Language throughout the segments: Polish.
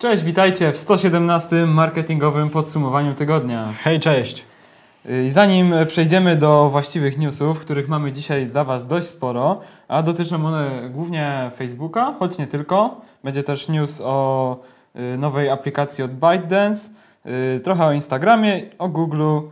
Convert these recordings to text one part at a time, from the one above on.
Cześć, witajcie w 117 marketingowym podsumowaniu tygodnia. Hej, cześć. I zanim przejdziemy do właściwych newsów, których mamy dzisiaj dla Was dość sporo, a dotyczą one głównie Facebooka, choć nie tylko. Będzie też news o y, nowej aplikacji od ByteDance, y, trochę o Instagramie, o Google'u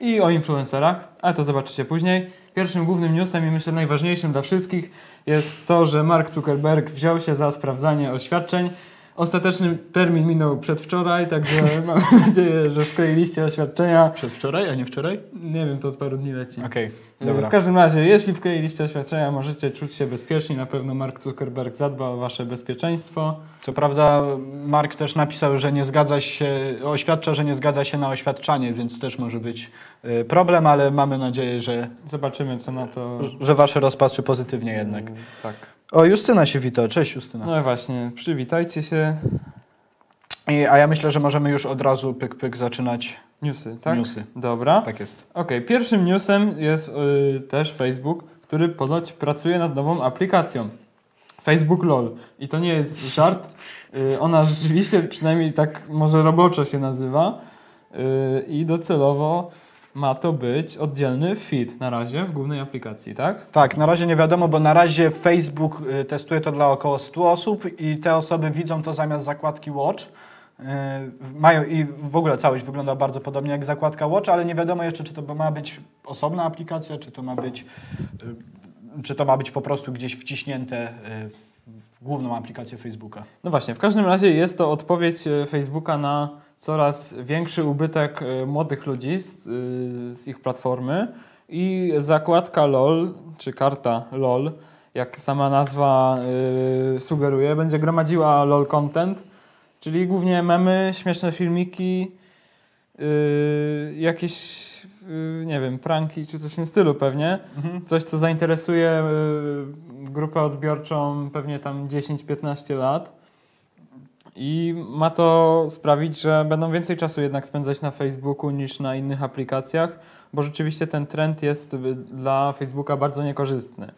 i o influencerach, ale to zobaczycie później. Pierwszym głównym newsem i myślę najważniejszym dla wszystkich jest to, że Mark Zuckerberg wziął się za sprawdzanie oświadczeń. Ostateczny termin minął przedwczoraj, także mam nadzieję, że wkleiliście oświadczenia. Przedwczoraj, a nie wczoraj? Nie wiem, to od paru dni leci. Okej, E, dobra. W każdym razie, jeśli wkleiliście oświadczenia, możecie czuć się bezpieczni. Na pewno Mark Zuckerberg zadba o wasze bezpieczeństwo. Co prawda Mark też napisał, że nie zgadza się, oświadcza, że nie zgadza się na oświadczanie, więc też może być y, problem, ale mamy nadzieję, że, Zobaczymy, co na to. że wasze rozpatrzy pozytywnie jednak. e, Tak. O, Justyna się wita. Cześć Justyna. No właśnie, przywitajcie się. I, a ja myślę, że możemy już od razu pyk pyk zaczynać Newsy, tak? newsy. Dobra. Tak jest. Okej, pierwszym newsem jest y, też Facebook, który ponoć pracuje nad nową aplikacją. Facebook LOL. I to nie jest żart. Y, ona rzeczywiście, przynajmniej tak może roboczo się nazywa. Y, I docelowo ma to być oddzielny feed na razie w głównej aplikacji, tak? Tak, na razie nie wiadomo, bo na razie Facebook y, testuje to dla około 100 osób i te osoby widzą to zamiast zakładki Watch. Y, Mają i w ogóle całość wygląda bardzo podobnie jak zakładka Watch, ale nie wiadomo jeszcze, czy to ma być osobna aplikacja, czy to ma być, y, czy to ma być po prostu gdzieś wciśnięte w główną aplikację Facebooka. No właśnie, w każdym razie jest to odpowiedź Facebooka na coraz większy ubytek e, młodych ludzi z, y, z ich platformy i zakładka LOL, czy karta LOL, jak sama nazwa y, sugeruje, będzie gromadziła LOL content, czyli głównie memy, śmieszne filmiki, y, jakieś, y, nie wiem, pranki czy coś w tym stylu pewnie. Coś, co zainteresuje y, grupę odbiorczą pewnie tam 10-15 lat. I ma to sprawić, że będą więcej czasu jednak spędzać na Facebooku niż na innych aplikacjach, bo rzeczywiście ten trend jest y, dla Facebooka bardzo niekorzystny.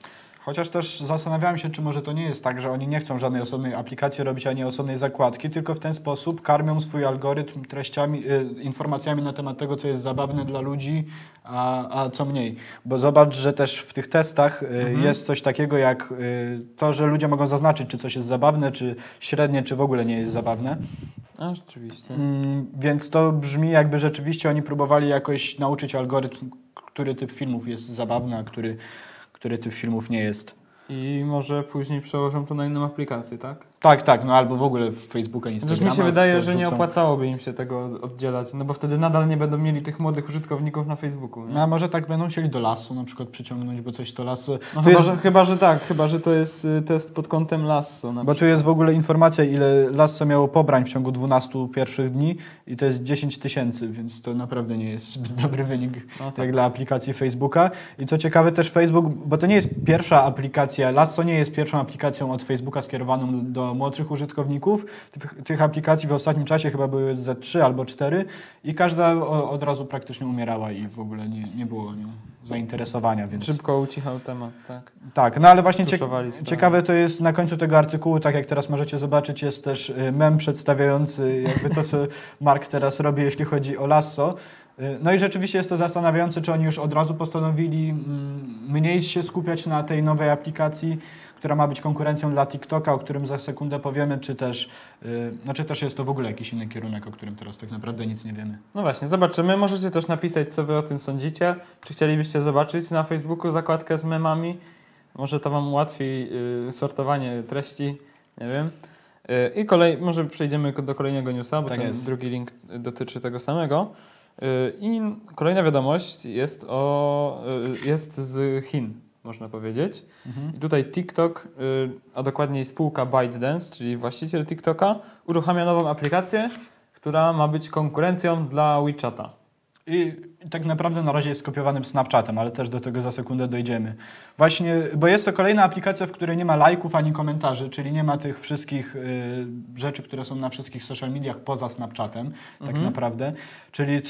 Chociaż też zastanawiałem się, czy może to nie jest tak, że oni nie chcą żadnej osobnej aplikacji robić, ani osobnej zakładki, tylko w ten sposób karmią swój algorytm treściami, y, informacjami na temat tego, co jest zabawne dla ludzi, a, a co mniej. Bo zobacz, że też w tych testach y, jest coś takiego jak y, to, że ludzie mogą zaznaczyć, czy coś jest zabawne, czy średnie, czy w ogóle nie jest zabawne. A rzeczywiście. Mm, więc to brzmi jakby rzeczywiście oni próbowali jakoś nauczyć algorytm, który typ filmów jest zabawny, a który, który typ filmów nie jest. I może później przełożą to na inną aplikację, tak? Tak, tak, no albo w ogóle w Facebooka, Zresztą Instagrama. mi się wydaje, że nie opłacałoby im się tego oddzielać, no bo wtedy nadal nie będą mieli tych młodych użytkowników na Facebooku. Nie? No, a może tak będą chcieli do lasu na przykład przyciągnąć, bo coś to lasu. No chyba, jest, że, chyba, że tak, chyba, że to jest y, test pod kątem. Na bo tu jest w ogóle informacja, ile lasso miało pobrań w ciągu 12 pierwszych dni i to jest 10 tysięcy, więc to naprawdę nie jest zbyt dobry wynik No tak. jak dla aplikacji Facebooka. I co ciekawe też Facebook, bo to nie jest pierwsza aplikacja, Lasso nie jest pierwszą aplikacją od Facebooka skierowaną do młodszych użytkowników. Tych, tych aplikacji w ostatnim czasie chyba były ze trzy albo cztery i każda od razu praktycznie umierała i w ogóle nie, nie było nią zainteresowania, więc... Szybko ucichał temat, tak. Tak, no ale właśnie cie, Tuszowali sprawę. ciekawe to jest na końcu tego artykułu, tak jak teraz możecie zobaczyć, jest też y, mem przedstawiający jakby to, co Mark teraz robi, jeśli chodzi o Lasso. Y, No i rzeczywiście jest to zastanawiające, czy oni już od razu postanowili mm, mniej się skupiać na tej nowej aplikacji, która ma być konkurencją dla TikToka, o którym za sekundę powiemy, czy też, y, no, czy też jest to w ogóle jakiś inny kierunek, o którym teraz tak naprawdę nic nie wiemy. No właśnie, zobaczymy. Możecie też napisać, co wy o tym sądzicie. Czy chcielibyście zobaczyć na Facebooku zakładkę z memami? Może to wam ułatwi y, sortowanie treści, nie wiem. Y, I kolej, może przejdziemy do kolejnego newsa, bo Tak ten jest. drugi link dotyczy tego samego. Y, I kolejna wiadomość jest, o, y, jest z Chin, można powiedzieć. I tutaj TikTok, y, a dokładniej spółka ByteDance, czyli właściciel TikToka, uruchamia nową aplikację, która ma być konkurencją dla WeChata. I tak naprawdę na razie jest skopiowanym Snapchatem, ale też do tego za sekundę dojdziemy. Właśnie, bo jest to kolejna aplikacja, w której nie ma lajków ani komentarzy, czyli nie ma tych wszystkich y, rzeczy, które są na wszystkich social mediach poza Snapchatem, tak naprawdę. Czyli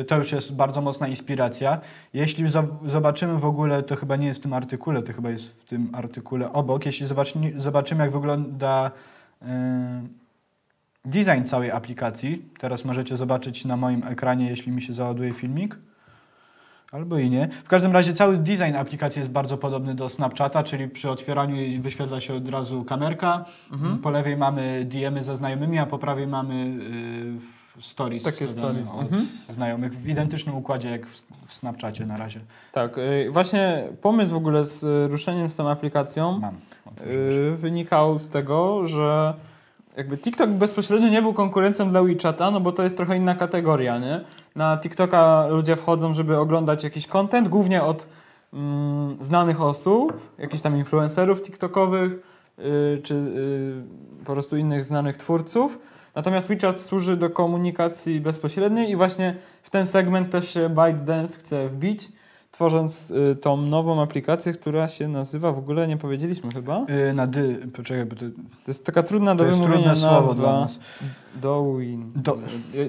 y, to już jest bardzo mocna inspiracja. Jeśli zo- zobaczymy w ogóle, to chyba nie jest w tym artykule, to chyba jest w tym artykule obok, jeśli zobaczymy, zobaczymy jak wygląda y, design całej aplikacji. Teraz możecie zobaczyć na moim ekranie, jeśli mi się załaduje filmik. Albo i nie. W każdym razie cały design aplikacji jest bardzo podobny do Snapchata, czyli przy otwieraniu wyświetla się od razu kamerka. Mhm. Po lewej mamy DM-y ze znajomymi, a po prawej mamy y, stories Takie stories, od mhm. znajomych w identycznym układzie jak w, w Snapchacie na razie. Tak, y, właśnie pomysł w ogóle z y, ruszeniem z tą aplikacją Mam. wynikał z tego, że jakby TikTok bezpośrednio nie był konkurencją dla WeChata, no bo to jest trochę inna kategoria, nie? Na TikToka ludzie wchodzą, żeby oglądać jakiś content, głównie od mm, znanych osób, jakichś tam influencerów TikTokowych, y, czy y, po prostu innych znanych twórców. Natomiast WeChat służy do komunikacji bezpośredniej i właśnie w ten segment też się ByteDance chce wbić, tworząc y, tą nową aplikację, która się nazywa, w ogóle nie powiedzieliśmy chyba. Y, na dy, poczekaj, bo to, To jest taka trudna do wymówienia trudne słowo dla nazwa. nas. Dowin. Do-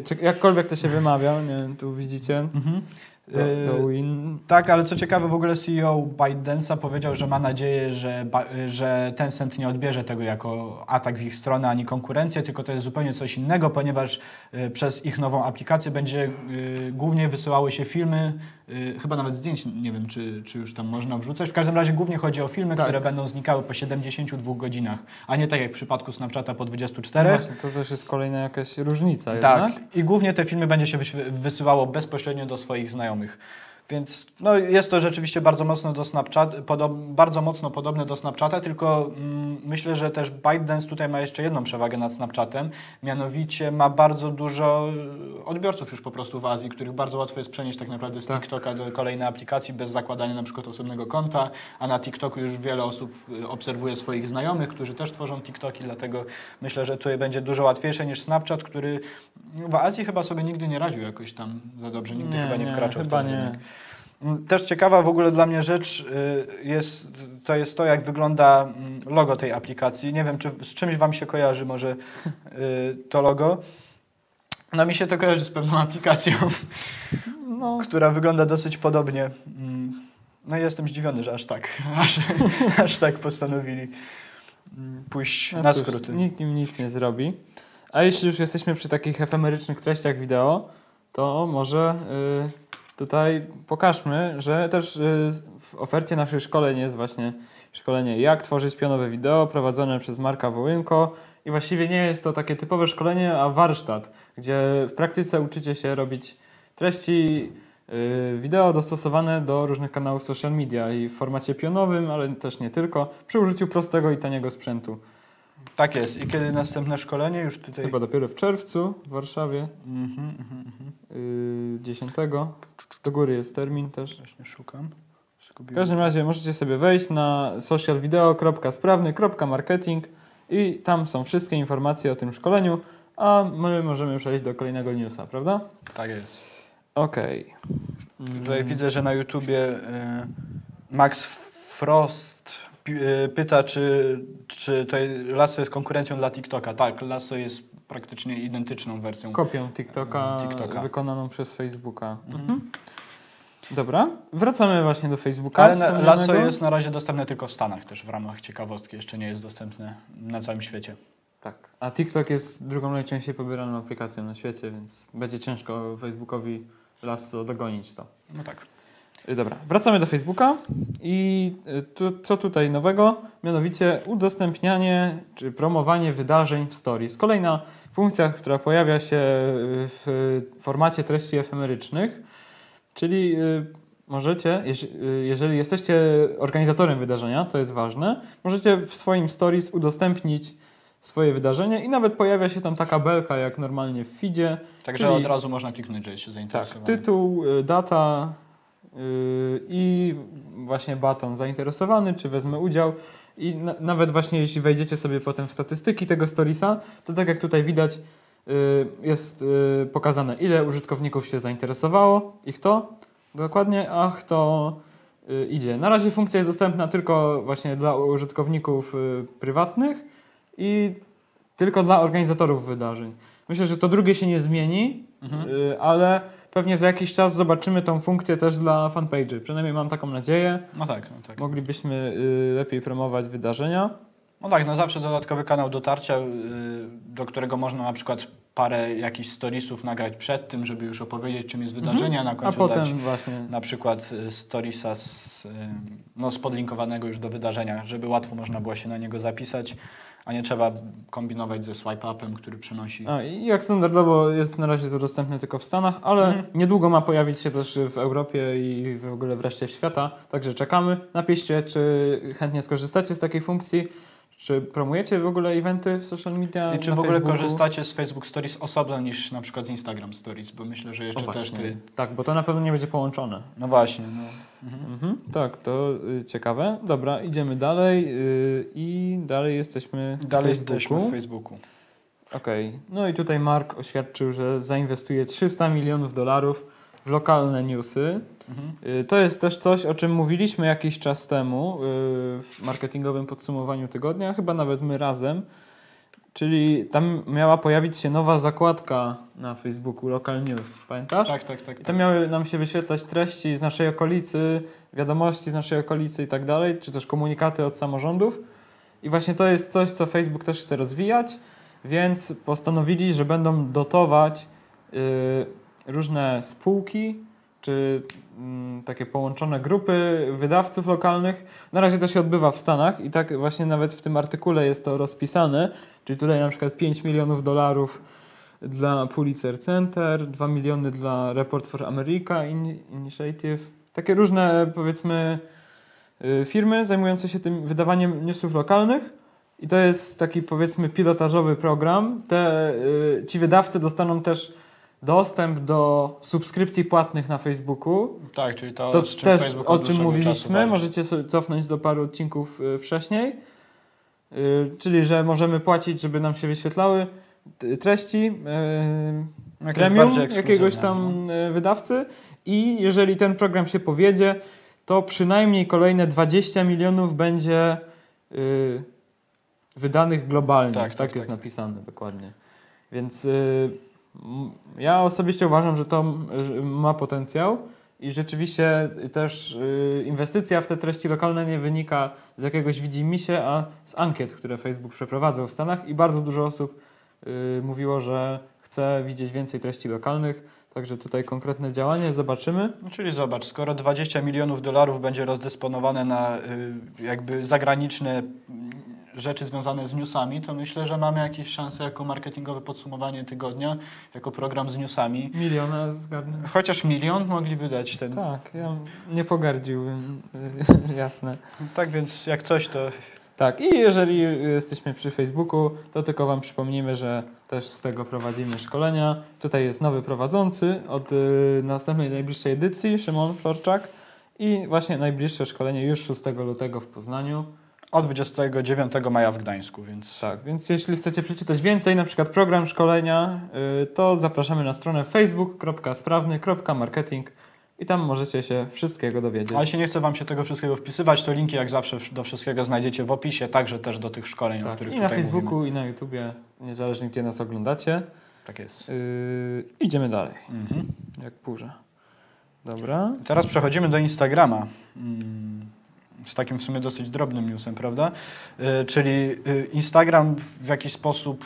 Czy Jakkolwiek to się wymawia, nie wiem, tu widzicie. Mhm. Do, Y, Dowin. Tak, ale co ciekawe, w ogóle CEO ByteDance'a powiedział, że ma nadzieję, że, że Tencent nie odbierze tego jako atak w ich stronę ani konkurencję, tylko to jest zupełnie coś innego, ponieważ y, przez ich nową aplikację będzie y, głównie wysyłały się filmy, y, chyba nawet zdjęć, nie wiem czy, czy już tam można wrzucać. W każdym razie głównie chodzi o filmy, Tak. które będą znikały po 72 godzinach, a nie tak jak w przypadku Snapchata po 24. Właśnie, to też jest kolejna jakaś różnica Tak, jednak. i głównie te filmy będzie się wysyłało bezpośrednio do swoich znajomych. Więc no, jest to rzeczywiście bardzo mocno do Snapchat, bardzo mocno podobne do Snapchata, tylko mm, myślę, że też ByteDance tutaj ma jeszcze jedną przewagę nad Snapchatem, mianowicie ma bardzo dużo e, odbiorców już po prostu w Azji, których bardzo łatwo jest przenieść tak naprawdę z Tak. TikToka do kolejnej aplikacji bez zakładania na przykład osobnego konta, a na TikToku już wiele osób e, obserwuje swoich znajomych, którzy też tworzą TikToki, dlatego myślę, że tutaj będzie dużo łatwiejsze niż Snapchat, który w Azji chyba sobie nigdy nie radził jakoś tam za dobrze, nigdy Nie, chyba nie, nie, wkraczał chyba w ten nie. rynek. Też ciekawa w ogóle dla mnie rzecz y, jest, to jest to, jak wygląda mm, logo tej aplikacji. Nie wiem, czy z czymś Wam się kojarzy może y, to logo. No mi się to kojarzy z pewną aplikacją, No, która wygląda dosyć podobnie. Mm, No i jestem zdziwiony, że aż tak, aż, aż tak postanowili mm, pójść no na cóż, skróty. nikt im nic nie zrobi. A jeśli już jesteśmy przy takich efemerycznych treściach wideo, to może y, tutaj pokażmy, że też y, w ofercie naszych szkoleń jest właśnie szkolenie jak tworzyć pionowe wideo prowadzone przez Marka Wołynko i właściwie nie jest to takie typowe szkolenie, a warsztat, gdzie w praktyce uczycie się robić treści y, wideo dostosowane do różnych kanałów social media i w formacie pionowym, ale też nie tylko, przy użyciu prostego i taniego sprzętu. Tak jest. I kiedy następne szkolenie? Już tutaj... Chyba dopiero w czerwcu w Warszawie, Mhm, mhm, mhm. yy, 10. Do góry jest termin też. Właśnie szukam. W każdym razie możecie sobie wejść na socialvideo.sprawny.marketing i tam są wszystkie informacje o tym szkoleniu, a my możemy przejść do kolejnego newsa, prawda? Tak jest. Okej. Tutaj widzę, że na YouTubie y, Max Frost pyta, czy, czy to Lasso jest konkurencją dla TikToka. Tak, Lasso jest praktycznie identyczną wersją. Kopią TikToka, TikToka. wykonaną przez Facebooka. Mhm. Dobra, wracamy właśnie do Facebooka. Ale. Lasso jest na razie dostępne tylko w Stanach też w ramach ciekawostki. Jeszcze nie jest dostępne na całym świecie. Tak. A TikTok jest drugą najczęściej pobieraną aplikacją na świecie, więc będzie ciężko Facebookowi Lasso dogonić to. No tak. Y, Dobra, wracamy do Facebooka i y, tu, co tutaj nowego? Mianowicie udostępnianie czy promowanie wydarzeń w Stories. Kolejna funkcja, która pojawia się w formacie treści efemerycznych, czyli y, możecie, jeż- jeżeli jesteście organizatorem wydarzenia, to jest ważne, możecie w swoim Stories udostępnić swoje wydarzenie i nawet pojawia się tam taka belka jak normalnie w feedzie. Także od razu można kliknąć, że jest się Tak, zainteresowany. tytuł, y, data i właśnie baton zainteresowany, czy wezmę udział. I na, nawet właśnie jeśli wejdziecie sobie potem w statystyki tego storiesa, to tak jak tutaj widać, y, jest y, pokazane ile użytkowników się zainteresowało i kto dokładnie, a kto idzie. Na razie funkcja jest dostępna tylko właśnie dla użytkowników prywatnych i tylko dla organizatorów wydarzeń. Myślę, że to drugie się nie zmieni, Mhm. ale pewnie za jakiś czas zobaczymy tą funkcję też dla fanpage'y. Przynajmniej mam taką nadzieję. No tak, no tak. Moglibyśmy y, lepiej promować wydarzenia. No tak, no zawsze dodatkowy kanał dotarcia, y, do którego można na przykład parę jakichś storiesów nagrać przed tym, żeby już opowiedzieć, czym jest wydarzenie, a na Mhm. A końcu potem dać właśnie. na przykład y, storiesa z, no, z podlinkowanego już do wydarzenia, żeby łatwo można było się na niego zapisać, a nie trzeba kombinować ze swipe-upem, który przenosi. A, i jak standardowo jest na razie to dostępne tylko w Stanach, ale Mhm. niedługo ma pojawić się też w Europie i w ogóle wreszcie świata. Także czekamy. Napiszcie, czy chętnie skorzystacie z takiej funkcji, czy promujecie w ogóle eventy w social media. I czy w ogóle Facebooku? korzystacie z Facebook Stories osobno niż na przykład z Instagram Stories, bo myślę, że jeszcze też ty... Tak, bo to na pewno nie będzie połączone. No właśnie, no. Mhm. Mhm, tak, to y, ciekawe. Dobra, idziemy dalej y, i dalej jesteśmy w Dalej Facebooku. jesteśmy w Facebooku. Okej, no i tutaj Mark oświadczył, że zainwestuje 300 milionów dolarów w lokalne newsy. Mhm. Y, To jest też coś, o czym mówiliśmy jakiś czas temu y, w marketingowym podsumowaniu tygodnia, chyba nawet my razem. Czyli tam miała pojawić się nowa zakładka na Facebooku, Local News, pamiętasz? Tak, tak, tak. I tak. tam miały nam się wyświetlać treści z naszej okolicy, wiadomości z naszej okolicy i tak dalej, czy też komunikaty od samorządów. I właśnie to jest coś, co Facebook też chce rozwijać, więc postanowili, że będą dotować y, różne spółki, czy mm, takie połączone grupy wydawców lokalnych. Na razie to się odbywa w Stanach i tak właśnie nawet w tym artykule jest to rozpisane, czyli tutaj na przykład 5 milionów dolarów dla Pulitzer Center, 2 miliony dla Report for America In- Initiative. Takie różne, powiedzmy, y, firmy zajmujące się tym wydawaniem newsów lokalnych. I to jest taki, powiedzmy, pilotażowy program. Te, y, ci wydawcy dostaną też dostęp do subskrypcji płatnych na Facebooku. Tak, czyli to, To czym też Facebook o czym mówiliśmy. Możecie sobie cofnąć do paru odcinków y, wcześniej. Y, Czyli, że możemy płacić, żeby nam się wyświetlały treści. y, Jakieś premium jakiegoś ekskluzywne, no. tam e, wydawcy i jeżeli ten program się powiedzie, to przynajmniej kolejne 20 milionów będzie y, wydanych globalnie. Tak, Tak, tak, jest tak. napisane dokładnie. Więc y, m, ja osobiście uważam, że to ma potencjał i rzeczywiście też y, inwestycja w te treści lokalne nie wynika z jakiegoś widzimisię, a z ankiet, które Facebook przeprowadzał w Stanach i bardzo dużo osób y, mówiło, że chce widzieć więcej treści lokalnych. Także tutaj konkretne działanie, zobaczymy. No, czyli zobacz, skoro 20 milionów dolarów będzie rozdysponowane na y, jakby zagraniczne mm, rzeczy związane z newsami, to myślę, że mamy jakieś szanse jako marketingowe podsumowanie tygodnia, jako program z newsami. Miliona zgarnę. Chociaż milion mogliby dać ten. Tak, ja nie pogardziłbym, jasne. Tak więc jak coś, to Tak, i jeżeli jesteśmy przy Facebooku, to tylko Wam przypomnimy, że też z tego prowadzimy szkolenia. Tutaj jest nowy prowadzący od y, następnej, najbliższej edycji, Szymon Florczak. I właśnie najbliższe szkolenie już 6 lutego w Poznaniu. Od 29 maja w Gdańsku, więc Tak, więc jeśli chcecie przeczytać więcej, na przykład program szkolenia, y, to zapraszamy na stronę facebook.sprawny.marketing i tam możecie się wszystkiego dowiedzieć. Ale jeśli nie chce Wam się tego wszystkiego wpisywać, to linki jak zawsze do wszystkiego znajdziecie w opisie, także też do tych szkoleń, o Tak, których I na Facebooku, mówimy. i na YouTubie, niezależnie gdzie nas oglądacie. Tak jest. Yy, idziemy dalej, Mhm. jak burza. Dobra. Teraz przechodzimy do Instagrama. Mm, Z takim w sumie dosyć drobnym newsem, prawda? Y, Czyli y, Instagram w jakiś sposób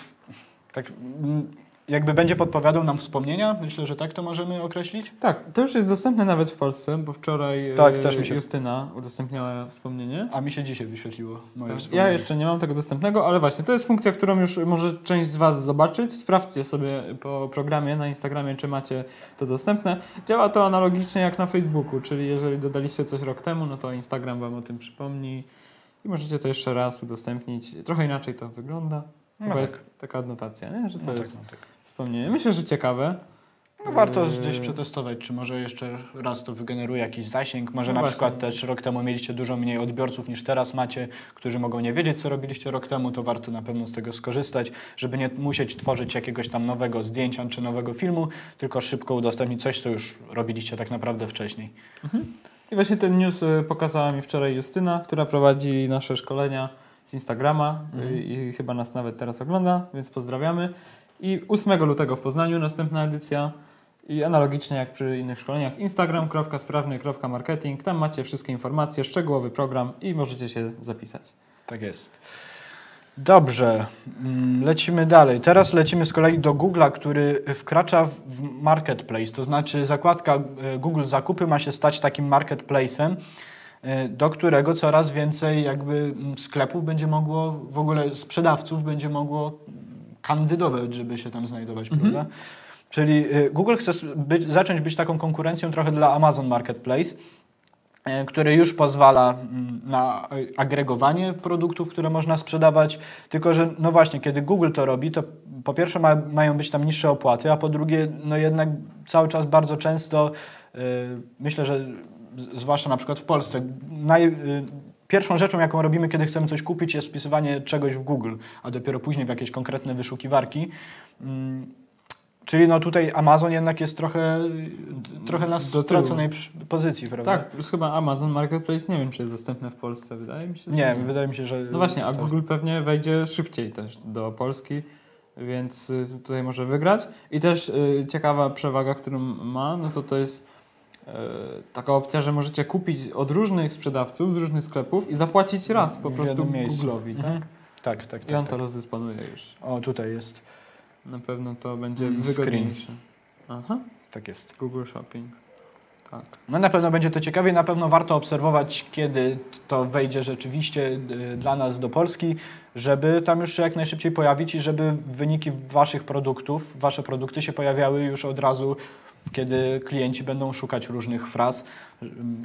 tak mm, jakby będzie podpowiadał nam wspomnienia. Myślę, że tak to możemy określić. Tak, to już jest dostępne nawet w Polsce, bo wczoraj Tak, yy, też mi się- Justyna udostępniała wspomnienie. A mi się dzisiaj wyświetliło moje Tak, wspomnienie. Ja jeszcze nie mam tego dostępnego, ale właśnie, to jest funkcja, którą już może część z Was zobaczyć. Sprawdźcie sobie po programie na Instagramie, czy macie to dostępne. Działa to analogicznie jak na Facebooku, czyli jeżeli dodaliście coś rok temu, no to Instagram Wam o tym przypomni i możecie to jeszcze raz udostępnić. Trochę inaczej to wygląda. No Chyba tak. jest taka adnotacja, nie? że to No tak, jest no tak. wspomnienie. Myślę, że ciekawe. No warto Yy, gdzieś przetestować, czy może jeszcze raz to wygeneruje jakiś zasięg. Może No na właśnie. przykład też rok temu mieliście dużo mniej odbiorców niż teraz macie, którzy mogą nie wiedzieć, co robiliście rok temu, to warto na pewno z tego skorzystać, żeby nie musieć tworzyć jakiegoś tam nowego zdjęcia czy nowego filmu, tylko szybko udostępnić coś, co już robiliście tak naprawdę wcześniej. I właśnie ten news y, pokazała mi wczoraj Justyna, która prowadzi nasze szkolenia z Instagrama Mhm. y, i chyba nas nawet teraz ogląda, więc pozdrawiamy. I 8 lutego w Poznaniu następna edycja. I analogicznie jak przy innych szkoleniach, instagram.sprawny.marketing. Tam macie wszystkie informacje, szczegółowy program i możecie się zapisać. Tak jest. Dobrze, mm, lecimy dalej. Teraz lecimy z kolei do Google'a, który wkracza w marketplace, to znaczy zakładka e, Google Zakupy ma się stać takim marketplace'em, do którego coraz więcej jakby mm, sklepów będzie mogło, w ogóle sprzedawców będzie mogło kandydować, żeby się tam znajdować, prawda? Czyli e, Google chce być, zacząć być taką konkurencją trochę dla Amazon Marketplace, e, który już pozwala mm, na e, agregowanie produktów, które można sprzedawać, tylko że no właśnie, kiedy Google to robi, to po pierwsze ma, mają być tam niższe opłaty, a po drugie, no jednak cały czas bardzo często, y, myślę, że zwłaszcza na przykład w Polsce, naj, y, pierwszą rzeczą, jaką robimy, kiedy chcemy coś kupić, jest wpisywanie czegoś w Google, a dopiero później w jakieś konkretne wyszukiwarki. Mm, Czyli no tutaj Amazon jednak jest trochę, trochę na straconej pozycji, prawda? Tak, plus chyba Amazon Marketplace nie wiem, czy jest dostępny w Polsce, wydaje mi się. że Nie, wydaje mi się, że... No właśnie, a tak. Google pewnie wejdzie szybciej też do Polski, więc y, tutaj może wygrać. I też y, ciekawa przewaga, którą ma, no to to jest taka opcja, że możecie kupić od różnych sprzedawców z różnych sklepów i zapłacić raz po prostu. Google'owi, tak? Mhm. Tak, tak, I on tak. to tak. rozdysponuje już. O, tutaj jest. Na pewno to będzie Mm, wygodniejsze. Aha, Tak jest. Google Shopping. Tak. No na pewno będzie to ciekawie, na pewno warto obserwować, kiedy to wejdzie rzeczywiście y, dla nas do Polski, żeby tam już się jak najszybciej pojawić i żeby wyniki waszych produktów, wasze produkty się pojawiały już od razu, kiedy klienci będą szukać różnych fraz,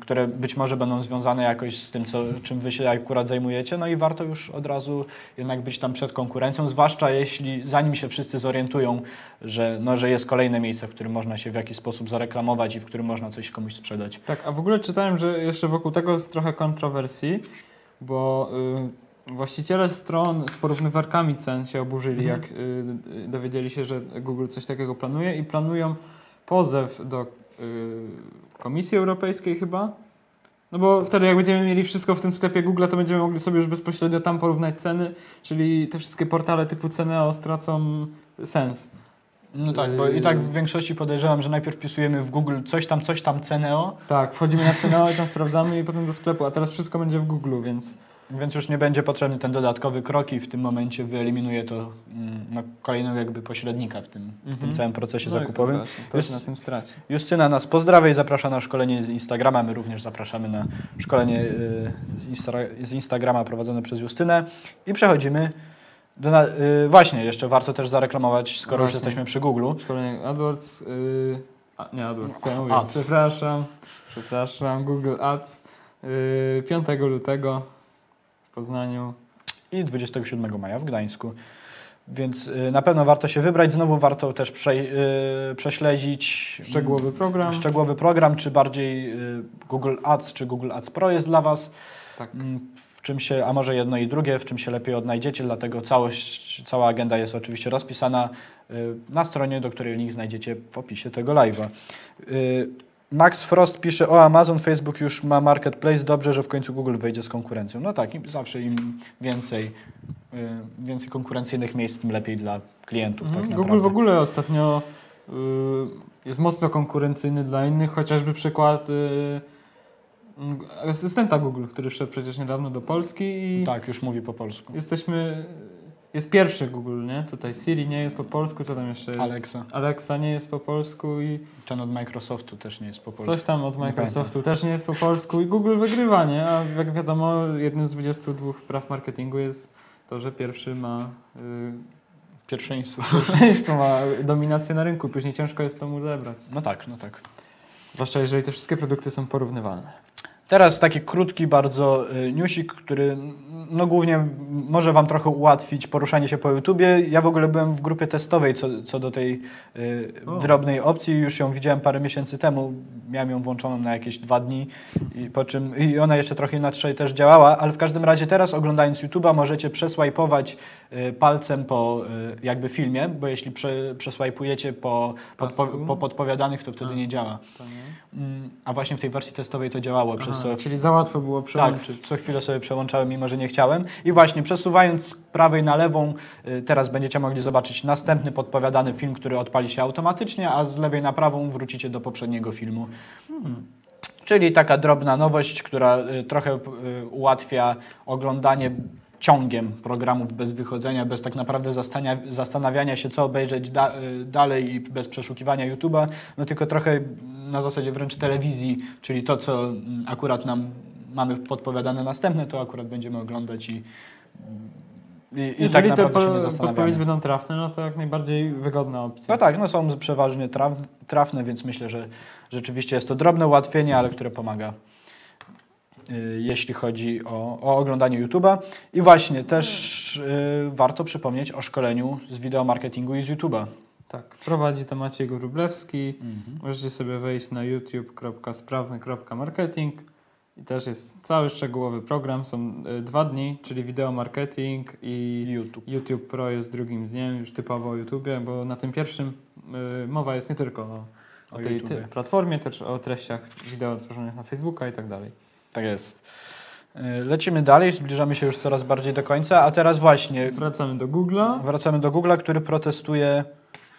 które być może będą związane jakoś z tym, co, czym wy się akurat zajmujecie, no i warto już od razu jednak być tam przed konkurencją, zwłaszcza jeśli zanim się wszyscy zorientują, że, no, że jest kolejne miejsce, w którym można się w jakiś sposób zareklamować i w którym można coś komuś sprzedać. Tak, a w ogóle czytałem, że jeszcze wokół tego jest trochę kontrowersji, bo y, właściciele stron z porównywarkami cen się oburzyli, Mhm. jak y, y, dowiedzieli się, że Google coś takiego planuje i planują pozew do y, Komisji Europejskiej chyba. No bo wtedy jak będziemy mieli wszystko w tym sklepie Google, to będziemy mogli sobie już bezpośrednio tam porównać ceny, czyli te wszystkie portale typu Ceneo stracą sens. No tak, bo i tak w większości podejrzewam, że najpierw wpisujemy w Google coś tam, coś tam Ceneo, Tak, wchodzimy na Ceneo i tam sprawdzamy i potem do sklepu, a teraz wszystko będzie w Google, więc... więc już nie będzie potrzebny ten dodatkowy krok i w tym momencie wyeliminuje to mm, no, kolejnego jakby pośrednika w tym, w tym Mhm. całym procesie No zakupowym. Ktoś Jest- na tym straci. Justyna nas pozdrawia i zaprasza na szkolenie z Instagrama. My również zapraszamy na szkolenie y, z, Instra- z Instagrama prowadzone przez Justynę. I przechodzimy do... Na, y, właśnie, jeszcze warto też zareklamować, skoro już Właśnie. jesteśmy przy Google. Szkolenie AdWords, yy, a, nie AdWords, co ja mówię? Ads. Przepraszam, przepraszam, Google Ads, yy, 5 lutego w Poznaniu. i 27 maja w Gdańsku. Więc y, na pewno warto się wybrać. Znowu warto też prze, y, prześledzić Szczegółowy program. szczegółowy program, czy bardziej y, Google Ads, czy Google Ads Pro jest dla Was. Tak. W czym się, a może jedno i drugie, w czym się lepiej odnajdziecie, dlatego całość, cała agenda jest oczywiście rozpisana y, na stronie, do której link znajdziecie w opisie tego live'a. Y, Max Frost pisze, o Amazon, Facebook już ma marketplace, dobrze, że w końcu Google wejdzie z konkurencją. No tak, zawsze im więcej, y, więcej konkurencyjnych miejsc, tym lepiej dla klientów Mhm. tak Google naprawdę. w ogóle ostatnio jest mocno konkurencyjny dla innych, chociażby przykład asystenta Google, który wszedł przecież niedawno do Polski i Tak, już mówi po polsku. jesteśmy... Jest pierwszy Google, nie? Tutaj Siri nie jest po polsku, co tam jeszcze jest? Alexa. Alexa nie jest po polsku i Ten od Microsoftu też nie jest po polsku. Coś tam od Microsoftu też nie jest po polsku i Google wygrywa, nie? A jak wiadomo, jednym z 22 praw marketingu jest to, że pierwszy ma y, Pierwszeństwo. pierwszeństwo, ma dominację na rynku, później ciężko jest to mu zebrać. No tak, no tak. Zwłaszcza jeżeli te wszystkie produkty są porównywalne. Teraz taki krótki bardzo y, newsik, który no głównie może Wam trochę ułatwić poruszanie się po YouTubie. Ja w ogóle byłem w grupie testowej co, co do tej y, drobnej opcji. Już ją widziałem parę miesięcy temu. Miałem ją włączoną na jakieś dwa dni, i, po czym, i ona jeszcze trochę inaczej też działała, ale w każdym razie teraz oglądając YouTube'a możecie przesłajpować y, palcem po y, jakby filmie, bo jeśli prze, przesłajpujecie po, po podpowiadanych, to wtedy A. nie działa. To nie? Mm, A właśnie w tej wersji testowej to działało, przez Czyli za łatwo było tak, przełączyć. co chwilę sobie przełączałem, mimo że nie chciałem. I właśnie przesuwając z prawej na lewą, y, teraz będziecie mogli zobaczyć następny podpowiadany film, który odpali się automatycznie, a z lewej na prawą wrócicie do poprzedniego filmu. Hmm. Czyli taka drobna nowość, która y, trochę y, ułatwia oglądanie ciągiem programów bez wychodzenia, bez tak naprawdę zastanawiania się, co obejrzeć da, dalej i bez przeszukiwania YouTube'a, no tylko trochę na zasadzie wręcz telewizji, czyli to, co akurat nam mamy podpowiadane następne, to akurat będziemy oglądać i, i, i tak Jeżeli te po- zastanawiamy. podpowiedzi będą trafne, no to jak najbardziej wygodna opcja. No tak, no są przeważnie traf, trafne, więc myślę, że rzeczywiście jest to drobne ułatwienie, ale które pomaga, y, jeśli chodzi o, o oglądanie YouTube'a. I właśnie też y, warto przypomnieć o szkoleniu z wideomarketingu i z YouTube'a. Tak, prowadzi to Maciej Grublewski. Mhm. Możecie sobie wejść na youtube.sprawny.marketing i też jest cały szczegółowy program. Są y, dwa dni, czyli wideo marketing i YouTube. YouTube Pro jest drugim dniem, już typowo o YouTubie, bo na tym pierwszym y, mowa jest nie tylko o, o O tej ty, platformie, też o treściach wideo tworzonych na Facebooka i tak dalej. Tak jest. Y, Lecimy dalej, zbliżamy się już coraz bardziej do końca, a teraz właśnie Wracamy do Google'a. wracamy do Google'a, który protestuje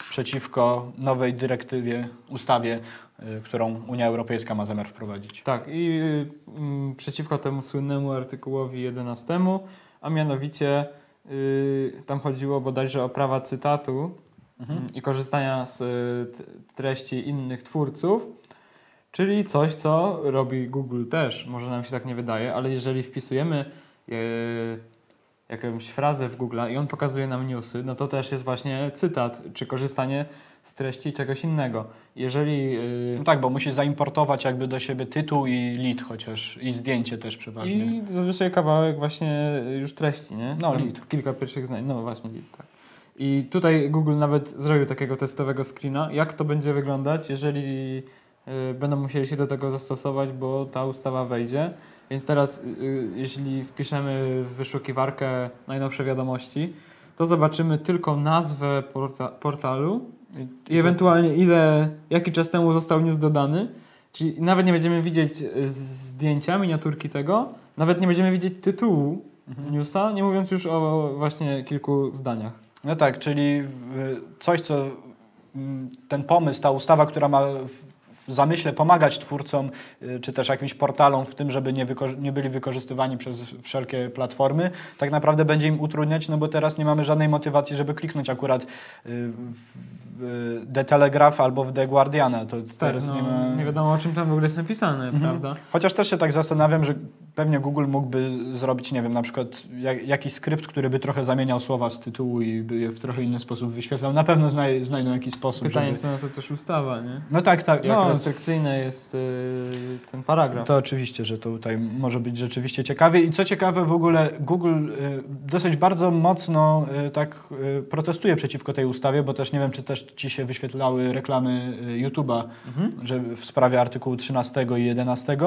przeciwko nowej dyrektywie, ustawie, y, którą Unia Europejska ma zamiar wprowadzić. Tak, i y, mm, przeciwko temu słynnemu artykułowi 11, a mianowicie y, tam chodziło bodajże o prawa cytatu Mhm. mm, i korzystania z treści innych twórców, czyli coś, co robi Google też. Może nam się tak nie wydaje, ale jeżeli wpisujemy jakąś frazę w Google i on pokazuje nam newsy, no to też jest właśnie cytat, czy korzystanie z treści czegoś innego. Jeżeli y, No tak, bo musi zaimportować jakby do siebie tytuł i lead chociaż i zdjęcie też przeważnie. I zazwyczaj kawałek właśnie już treści, nie? No, Tam lead. Kilka pierwszych zdań. No właśnie, lead, tak. I tutaj Google nawet zrobił takiego testowego screena, jak to będzie wyglądać, jeżeli y, będą musieli się do tego zastosować, bo ta ustawa wejdzie. Więc teraz, y, jeśli wpiszemy w wyszukiwarkę najnowsze wiadomości, to zobaczymy tylko nazwę porta portalu i ewentualnie ile, jaki czas temu został news dodany. Czyli nawet nie będziemy widzieć y, zdjęcia, miniaturki tego, nawet nie będziemy widzieć tytułu Mhm. newsa, nie mówiąc już o właśnie kilku zdaniach. No tak, czyli coś, co mm, ten pomysł, ta ustawa, która ma zamyśle pomagać twórcom, y, czy też jakimś portalom w tym, żeby nie, nie byli wykorzystywani przez wszelkie platformy, tak naprawdę będzie im utrudniać, no bo teraz nie mamy żadnej motywacji, żeby kliknąć akurat y, w w The Telegraph albo w The Guardiana. To Tak, teraz no, nie ma... nie wiadomo o czym tam w ogóle jest napisane, Mhm. prawda? Chociaż też się tak zastanawiam, że pewnie Google mógłby zrobić, nie wiem, na przykład jak, jakiś skrypt, który by trochę zamieniał słowa z tytułu i by je w trochę inny sposób wyświetlał. Na pewno znaj, znajdą jakiś sposób, Pytanie, żeby... co na to też ustawa, nie? No tak, tak. Jak No, restrykcyjny jest y, ten paragraf. to oczywiście, że tutaj może być rzeczywiście ciekawie. I co ciekawe, w ogóle Google y, dosyć bardzo mocno y, tak y, protestuje przeciwko tej ustawie, bo też nie wiem, czy też ci się wyświetlały reklamy y, YouTube'a, Mhm. że w sprawie artykułu 13 i 11.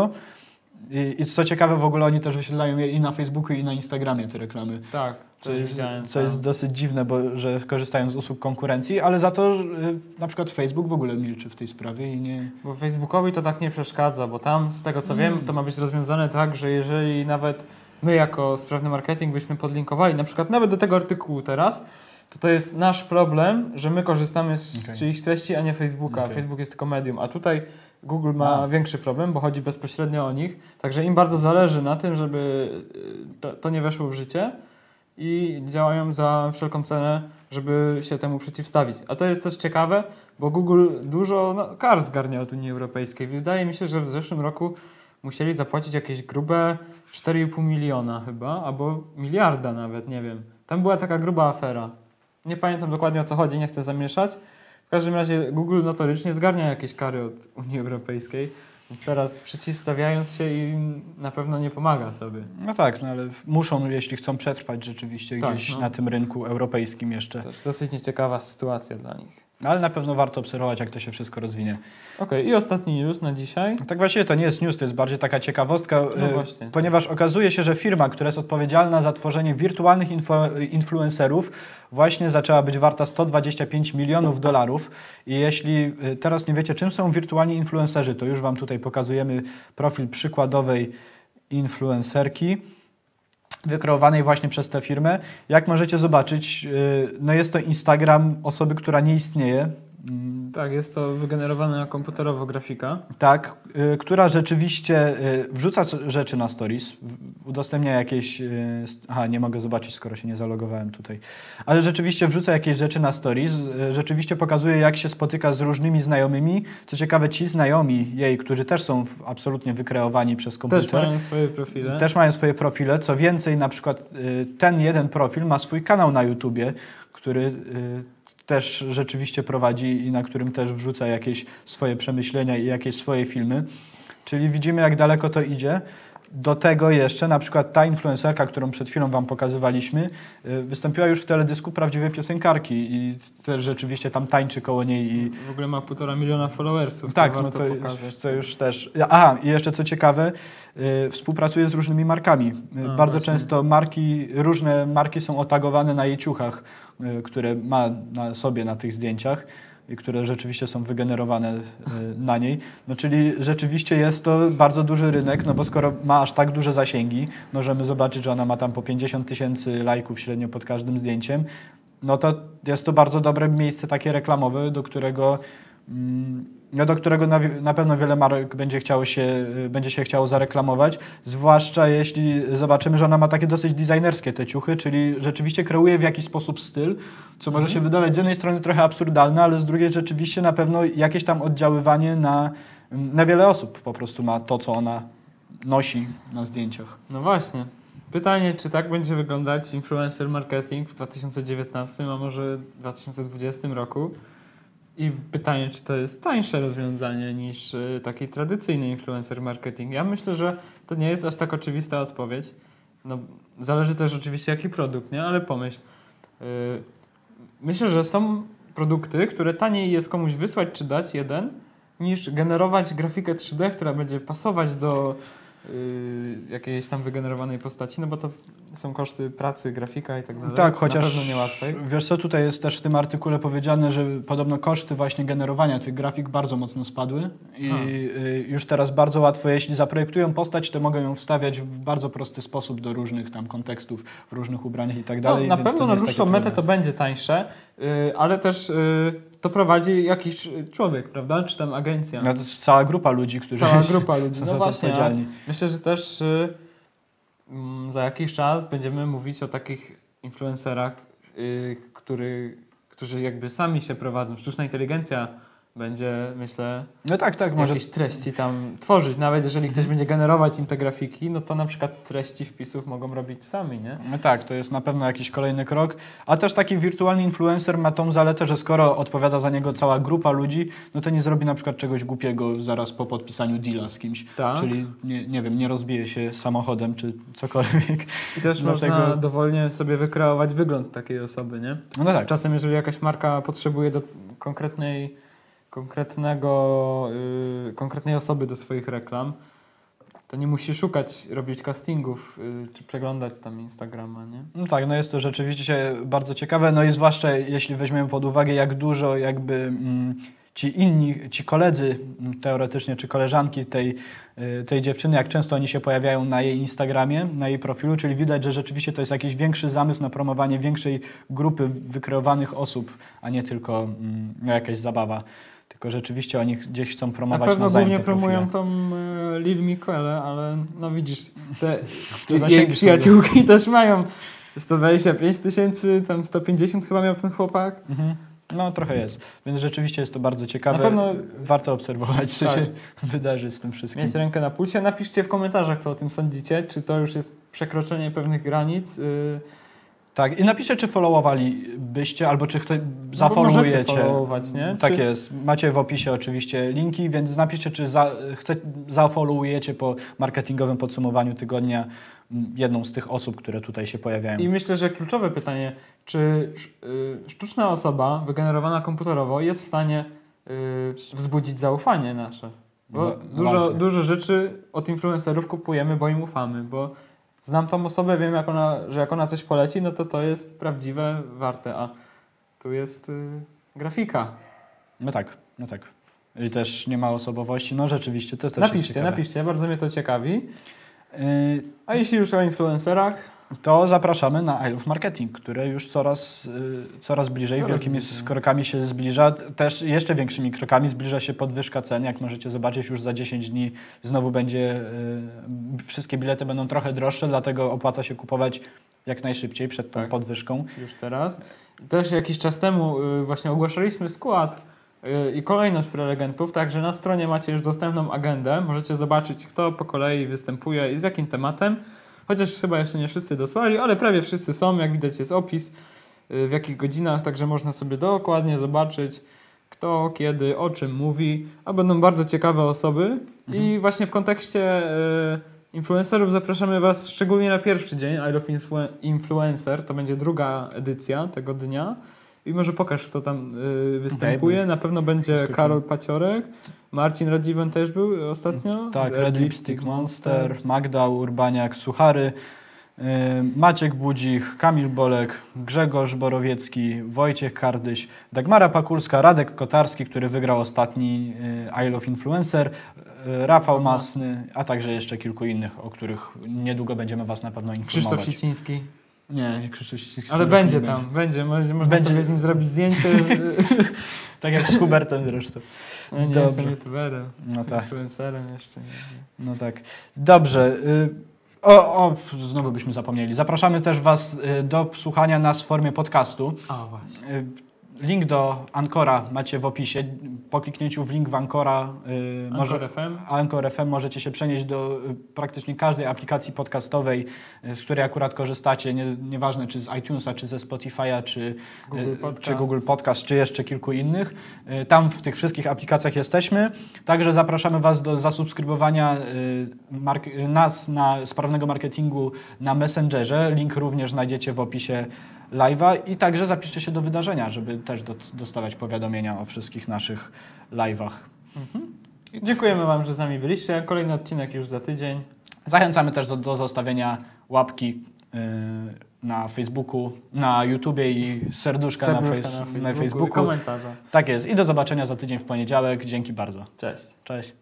I, I co ciekawe, w ogóle oni też wyświetlają je i na Facebooku, i na Instagramie te reklamy. Tak, Co jest, co jest dosyć dziwne, bo że korzystają z usług konkurencji, ale za to y, na przykład Facebook w ogóle milczy w tej sprawie i nie. Bo Facebookowi to tak nie przeszkadza, bo tam z tego co wiem, to ma być rozwiązane tak, że jeżeli nawet my jako sprawny marketing byśmy podlinkowali na przykład nawet do tego artykułu teraz, to to jest nasz problem, że my korzystamy z Okej. czyichś treści, a nie Facebooka. Okej. Facebook jest tylko medium, a tutaj Google ma A. większy problem, bo chodzi bezpośrednio o nich. Także im bardzo zależy na tym, żeby y, to, to nie weszło w życie i działają za wszelką cenę, żeby się temu przeciwstawić. A to jest też ciekawe, bo Google dużo no, kar zgarnia od Unii Europejskiej. Wydaje mi się, że w zeszłym roku musieli zapłacić jakieś grube 4,5 miliona chyba, albo miliarda nawet, nie wiem. Tam była taka gruba afera. Nie pamiętam dokładnie o co chodzi, nie chcę zamieszać. W każdym razie Google notorycznie zgarnia jakieś kary od Unii Europejskiej, więc teraz przeciwstawiając się im na pewno nie pomaga sobie. No tak, no ale muszą, jeśli chcą przetrwać rzeczywiście Tak, gdzieś no. na tym rynku europejskim jeszcze. To jest dosyć nieciekawa sytuacja dla nich. No, ale na pewno warto obserwować, jak to się wszystko rozwinie. Okej, i ostatni news na dzisiaj. Tak właściwie to nie jest news, to jest bardziej taka ciekawostka, No y, właśnie. ponieważ okazuje się, że firma, która jest odpowiedzialna za tworzenie wirtualnych influencerów, właśnie zaczęła być warta 125 milionów dolarów. I jeśli y, teraz nie wiecie, czym są wirtualni influencerzy, to już Wam tutaj pokazujemy profil przykładowej influencerki wykreowanej właśnie przez tę firmę. Jak możecie zobaczyć, y, no jest to Instagram osoby, która nie istnieje. Mm, Tak, jest to wygenerowana komputerowo grafika. Tak, y, która rzeczywiście y, wrzuca rzeczy na stories, udostępnia jakieś. y, Aha, nie mogę zobaczyć, skoro się nie zalogowałem tutaj. Ale rzeczywiście wrzuca jakieś rzeczy na stories, y, rzeczywiście pokazuje, jak się spotyka z różnymi znajomymi. Co ciekawe, ci znajomi jej, którzy też są absolutnie wykreowani przez komputer. Też mają swoje profile. Też mają swoje profile. Co więcej, na przykład y, ten jeden profil ma swój kanał na YouTubie, który y, też rzeczywiście prowadzi i na którym też wrzuca jakieś swoje przemyślenia i jakieś swoje filmy. Czyli widzimy, jak daleko to idzie. Do tego jeszcze na przykład ta influencerka, którą przed chwilą Wam pokazywaliśmy, y, wystąpiła już w teledysku prawdziwej piosenkarki i też rzeczywiście tam tańczy koło niej i, W ogóle ma półtora miliona followersów. tak, to no to, pokazać. to już też. Aha, i jeszcze co ciekawe, y, współpracuje z różnymi markami. Y, A, Bardzo właśnie. często marki, różne marki są otagowane na jej ciuchach, które ma na sobie na tych zdjęciach i które rzeczywiście są wygenerowane y, na niej. No czyli rzeczywiście jest to bardzo duży rynek, no bo skoro ma aż tak duże zasięgi, możemy zobaczyć, że ona ma tam po 50 tysięcy lajków średnio pod każdym zdjęciem, no to jest to bardzo dobre miejsce takie reklamowe, do którego, do którego na, na pewno wiele marek będzie, chciało się, y, będzie się chciało zareklamować, zwłaszcza jeśli zobaczymy, że ona ma takie dosyć designerskie te ciuchy, czyli rzeczywiście kreuje w jakiś sposób styl, co może się wydawać z jednej strony trochę absurdalne, ale z drugiej rzeczywiście na pewno jakieś tam oddziaływanie na, na wiele osób po prostu ma to, co ona nosi na zdjęciach. No właśnie. Pytanie, czy tak będzie wyglądać influencer marketing w 2019, a może 2020 roku? I pytanie, czy to jest tańsze rozwiązanie niż y, taki tradycyjny influencer marketing? Ja myślę, że to nie jest aż tak oczywista odpowiedź. No, zależy też oczywiście jaki produkt, nie? Ale pomyśl. y, myślę, że są produkty, które taniej jest komuś wysłać czy dać jeden, niż generować grafikę 3D, która będzie pasować do jakiejś tam wygenerowanej postaci, no bo to są koszty pracy, grafika i tak dalej. Tak, Na chociaż wiesz co, tutaj jest też w tym artykule powiedziane, że podobno koszty właśnie generowania tych grafik bardzo mocno spadły i A. y, już teraz bardzo łatwo, jeśli zaprojektują postać, to mogą ją wstawiać w bardzo prosty sposób do różnych tam kontekstów, w różnych ubraniach i tak No, dalej. na więc to pewno na dłuższą metę to będzie tańsze, y, ale też y, to prowadzi jakiś człowiek, prawda? Czy tam agencja. No, to cała grupa ludzi, którzy Cała grupa ludzi. są No właśnie. odpowiedzialni. Myślę, że też y, mm, za jakiś czas będziemy mówić o takich influencerach, y, który, którzy jakby sami się prowadzą. Sztuczna inteligencja będzie, myślę, No tak, tak, może jakieś treści tam tworzyć. Nawet jeżeli ktoś będzie generować im te grafiki, no to na przykład treści wpisów mogą robić sami, nie? No tak, to jest na pewno jakiś kolejny krok. A też taki wirtualny influencer ma tą zaletę, że skoro odpowiada za niego cała grupa ludzi, no to nie zrobi na przykład czegoś głupiego zaraz po podpisaniu deala z kimś. Tak. Czyli nie, nie wiem, nie rozbije się samochodem czy cokolwiek. I też Dlatego- można dowolnie sobie wykreować wygląd takiej osoby, nie? No tak. Czasem, jeżeli jakaś marka potrzebuje do konkretnej, konkretnego, yy, konkretnej osoby do swoich reklam, to nie musi szukać, robić castingów, yy, czy przeglądać tam Instagrama, nie? No tak, no jest to rzeczywiście bardzo ciekawe, no i zwłaszcza jeśli weźmiemy pod uwagę, jak dużo jakby mm, ci inni, ci koledzy mm, teoretycznie, czy koleżanki tej, y, tej dziewczyny, jak często oni się pojawiają na jej Instagramie, na jej profilu, czyli widać, że rzeczywiście to jest jakiś większy zamysł na promowanie większej grupy wykreowanych osób, a nie tylko mm, jakaś zabawa. Tylko rzeczywiście oni gdzieś chcą Na promować pewno nawzajem głównie promują tą y, Lil Miquelę, ale no widzisz, te To jej przyjaciółki też mają 125 tysięcy, tam 150 chyba miał ten chłopak. Mhm. No trochę jest, więc rzeczywiście jest to bardzo ciekawe. Na pewno- warto obserwować, co Tak. się wydarzy z tym wszystkim. Mieć rękę na pulsie. Napiszcie w komentarzach, co o tym sądzicie. Czy to już jest przekroczenie pewnych granic? Yy, Tak, i napiszcie, czy followowalibyście, albo czy chce, zafollowujecie. followować, nie? Tak Czy- jest. Macie w opisie oczywiście linki, więc napiszcie, czy za, chce, zafollowujecie po marketingowym podsumowaniu tygodnia mm, jedną z tych osób, które tutaj się pojawiają. I myślę, że kluczowe pytanie, czy y, sztuczna osoba wygenerowana komputerowo jest w stanie y, wzbudzić zaufanie nasze? Bo No, no dużo, właśnie. dużo rzeczy od influencerów kupujemy, bo im ufamy, bo znam tą osobę, wiem, jak ona, że jak ona coś poleci, no to to jest prawdziwe, warte, a tu jest y, grafika. No tak, no tak. I też nie ma osobowości. No rzeczywiście, to też jest Napiszcie, napiszcie, bardzo mnie to ciekawi. Yy, A jeśli już o influencerach, to zapraszamy na I Love Marketing, które już coraz, y, coraz bliżej, Coraz wielkimi bliżej. krokami się zbliża. Też jeszcze większymi krokami zbliża się podwyżka cen. Jak możecie zobaczyć, już za 10 dni znowu będzie, y, wszystkie bilety będą trochę droższe, dlatego opłaca się kupować jak najszybciej przed tą Tak. podwyżką. już teraz. Też jakiś czas temu y, właśnie ogłaszaliśmy skład i kolejność prelegentów, także na stronie macie już dostępną agendę. Możecie zobaczyć, kto po kolei występuje i z jakim tematem. Chociaż chyba jeszcze nie wszyscy dosłali, ale prawie wszyscy są. Jak widać jest opis y, w jakich godzinach, także można sobie dokładnie zobaczyć kto, kiedy, o czym mówi, a będą bardzo ciekawe osoby. I właśnie w kontekście y, influencerów zapraszamy Was szczególnie na pierwszy dzień I Love Influ- Influencer, to będzie druga edycja tego dnia. I może pokaż, kto tam y, występuje. na pewno będzie Skoczymy. Karol Paciorek, Marcin Radziwen też był ostatnio. Tak, Red Lipstick Monster, Magda Urbaniak, Suchary, y, Maciek Budzik, Kamil Bolek, Grzegorz Borowiecki, Wojciech Kardyś, Dagmara Pakulska, Radek Kotarski, który wygrał ostatni y, I Love Influencer, y, Rafał Masny, a także jeszcze kilku innych, o których niedługo będziemy Was na pewno informować. Krzysztof Siciński. Nie, nie Krzysztof Siciński. Ale będzie nie tam, będzie. Może, można Będzie. sobie z nim zrobić zdjęcie. Tak jak z Hubertem zresztą. Ja nie Dobrze. jestem youtuberem, No tak. influencerem jeszcze. Nie, nie. No tak. Dobrze. y, O, o, znowu byśmy zapomnieli. Zapraszamy też Was y, do słuchania nas w formie podcastu. O, właśnie. Link do Ancora macie w opisie. Po kliknięciu w link w Ancora, y, może, FM. Anchor FM możecie się przenieść do y, praktycznie każdej aplikacji podcastowej, y, z której akurat korzystacie. Nie, nieważne czy z iTunesa, czy ze Spotify'a, czy Google y, Podcast. czy Google Podcast, czy jeszcze kilku innych. Tam w tych wszystkich aplikacjach jesteśmy. Także zapraszamy Was do zasubskrybowania nas na sprawnego marketingu na Messengerze. Link również znajdziecie w opisie live'a i także zapiszcie się do wydarzenia, żeby też do, dostawać powiadomienia o wszystkich naszych live'ach. Dziękujemy Wam, że z nami byliście. Kolejny odcinek już za tydzień. Zachęcamy też do, do zostawienia łapki y, na Facebooku, na YouTubie i serduszka, Serduszka na, fejs- na na Facebooku. i Facebooku. Komentarza. Tak jest. I do zobaczenia za tydzień w poniedziałek. Dzięki bardzo. Cześć. Cześć.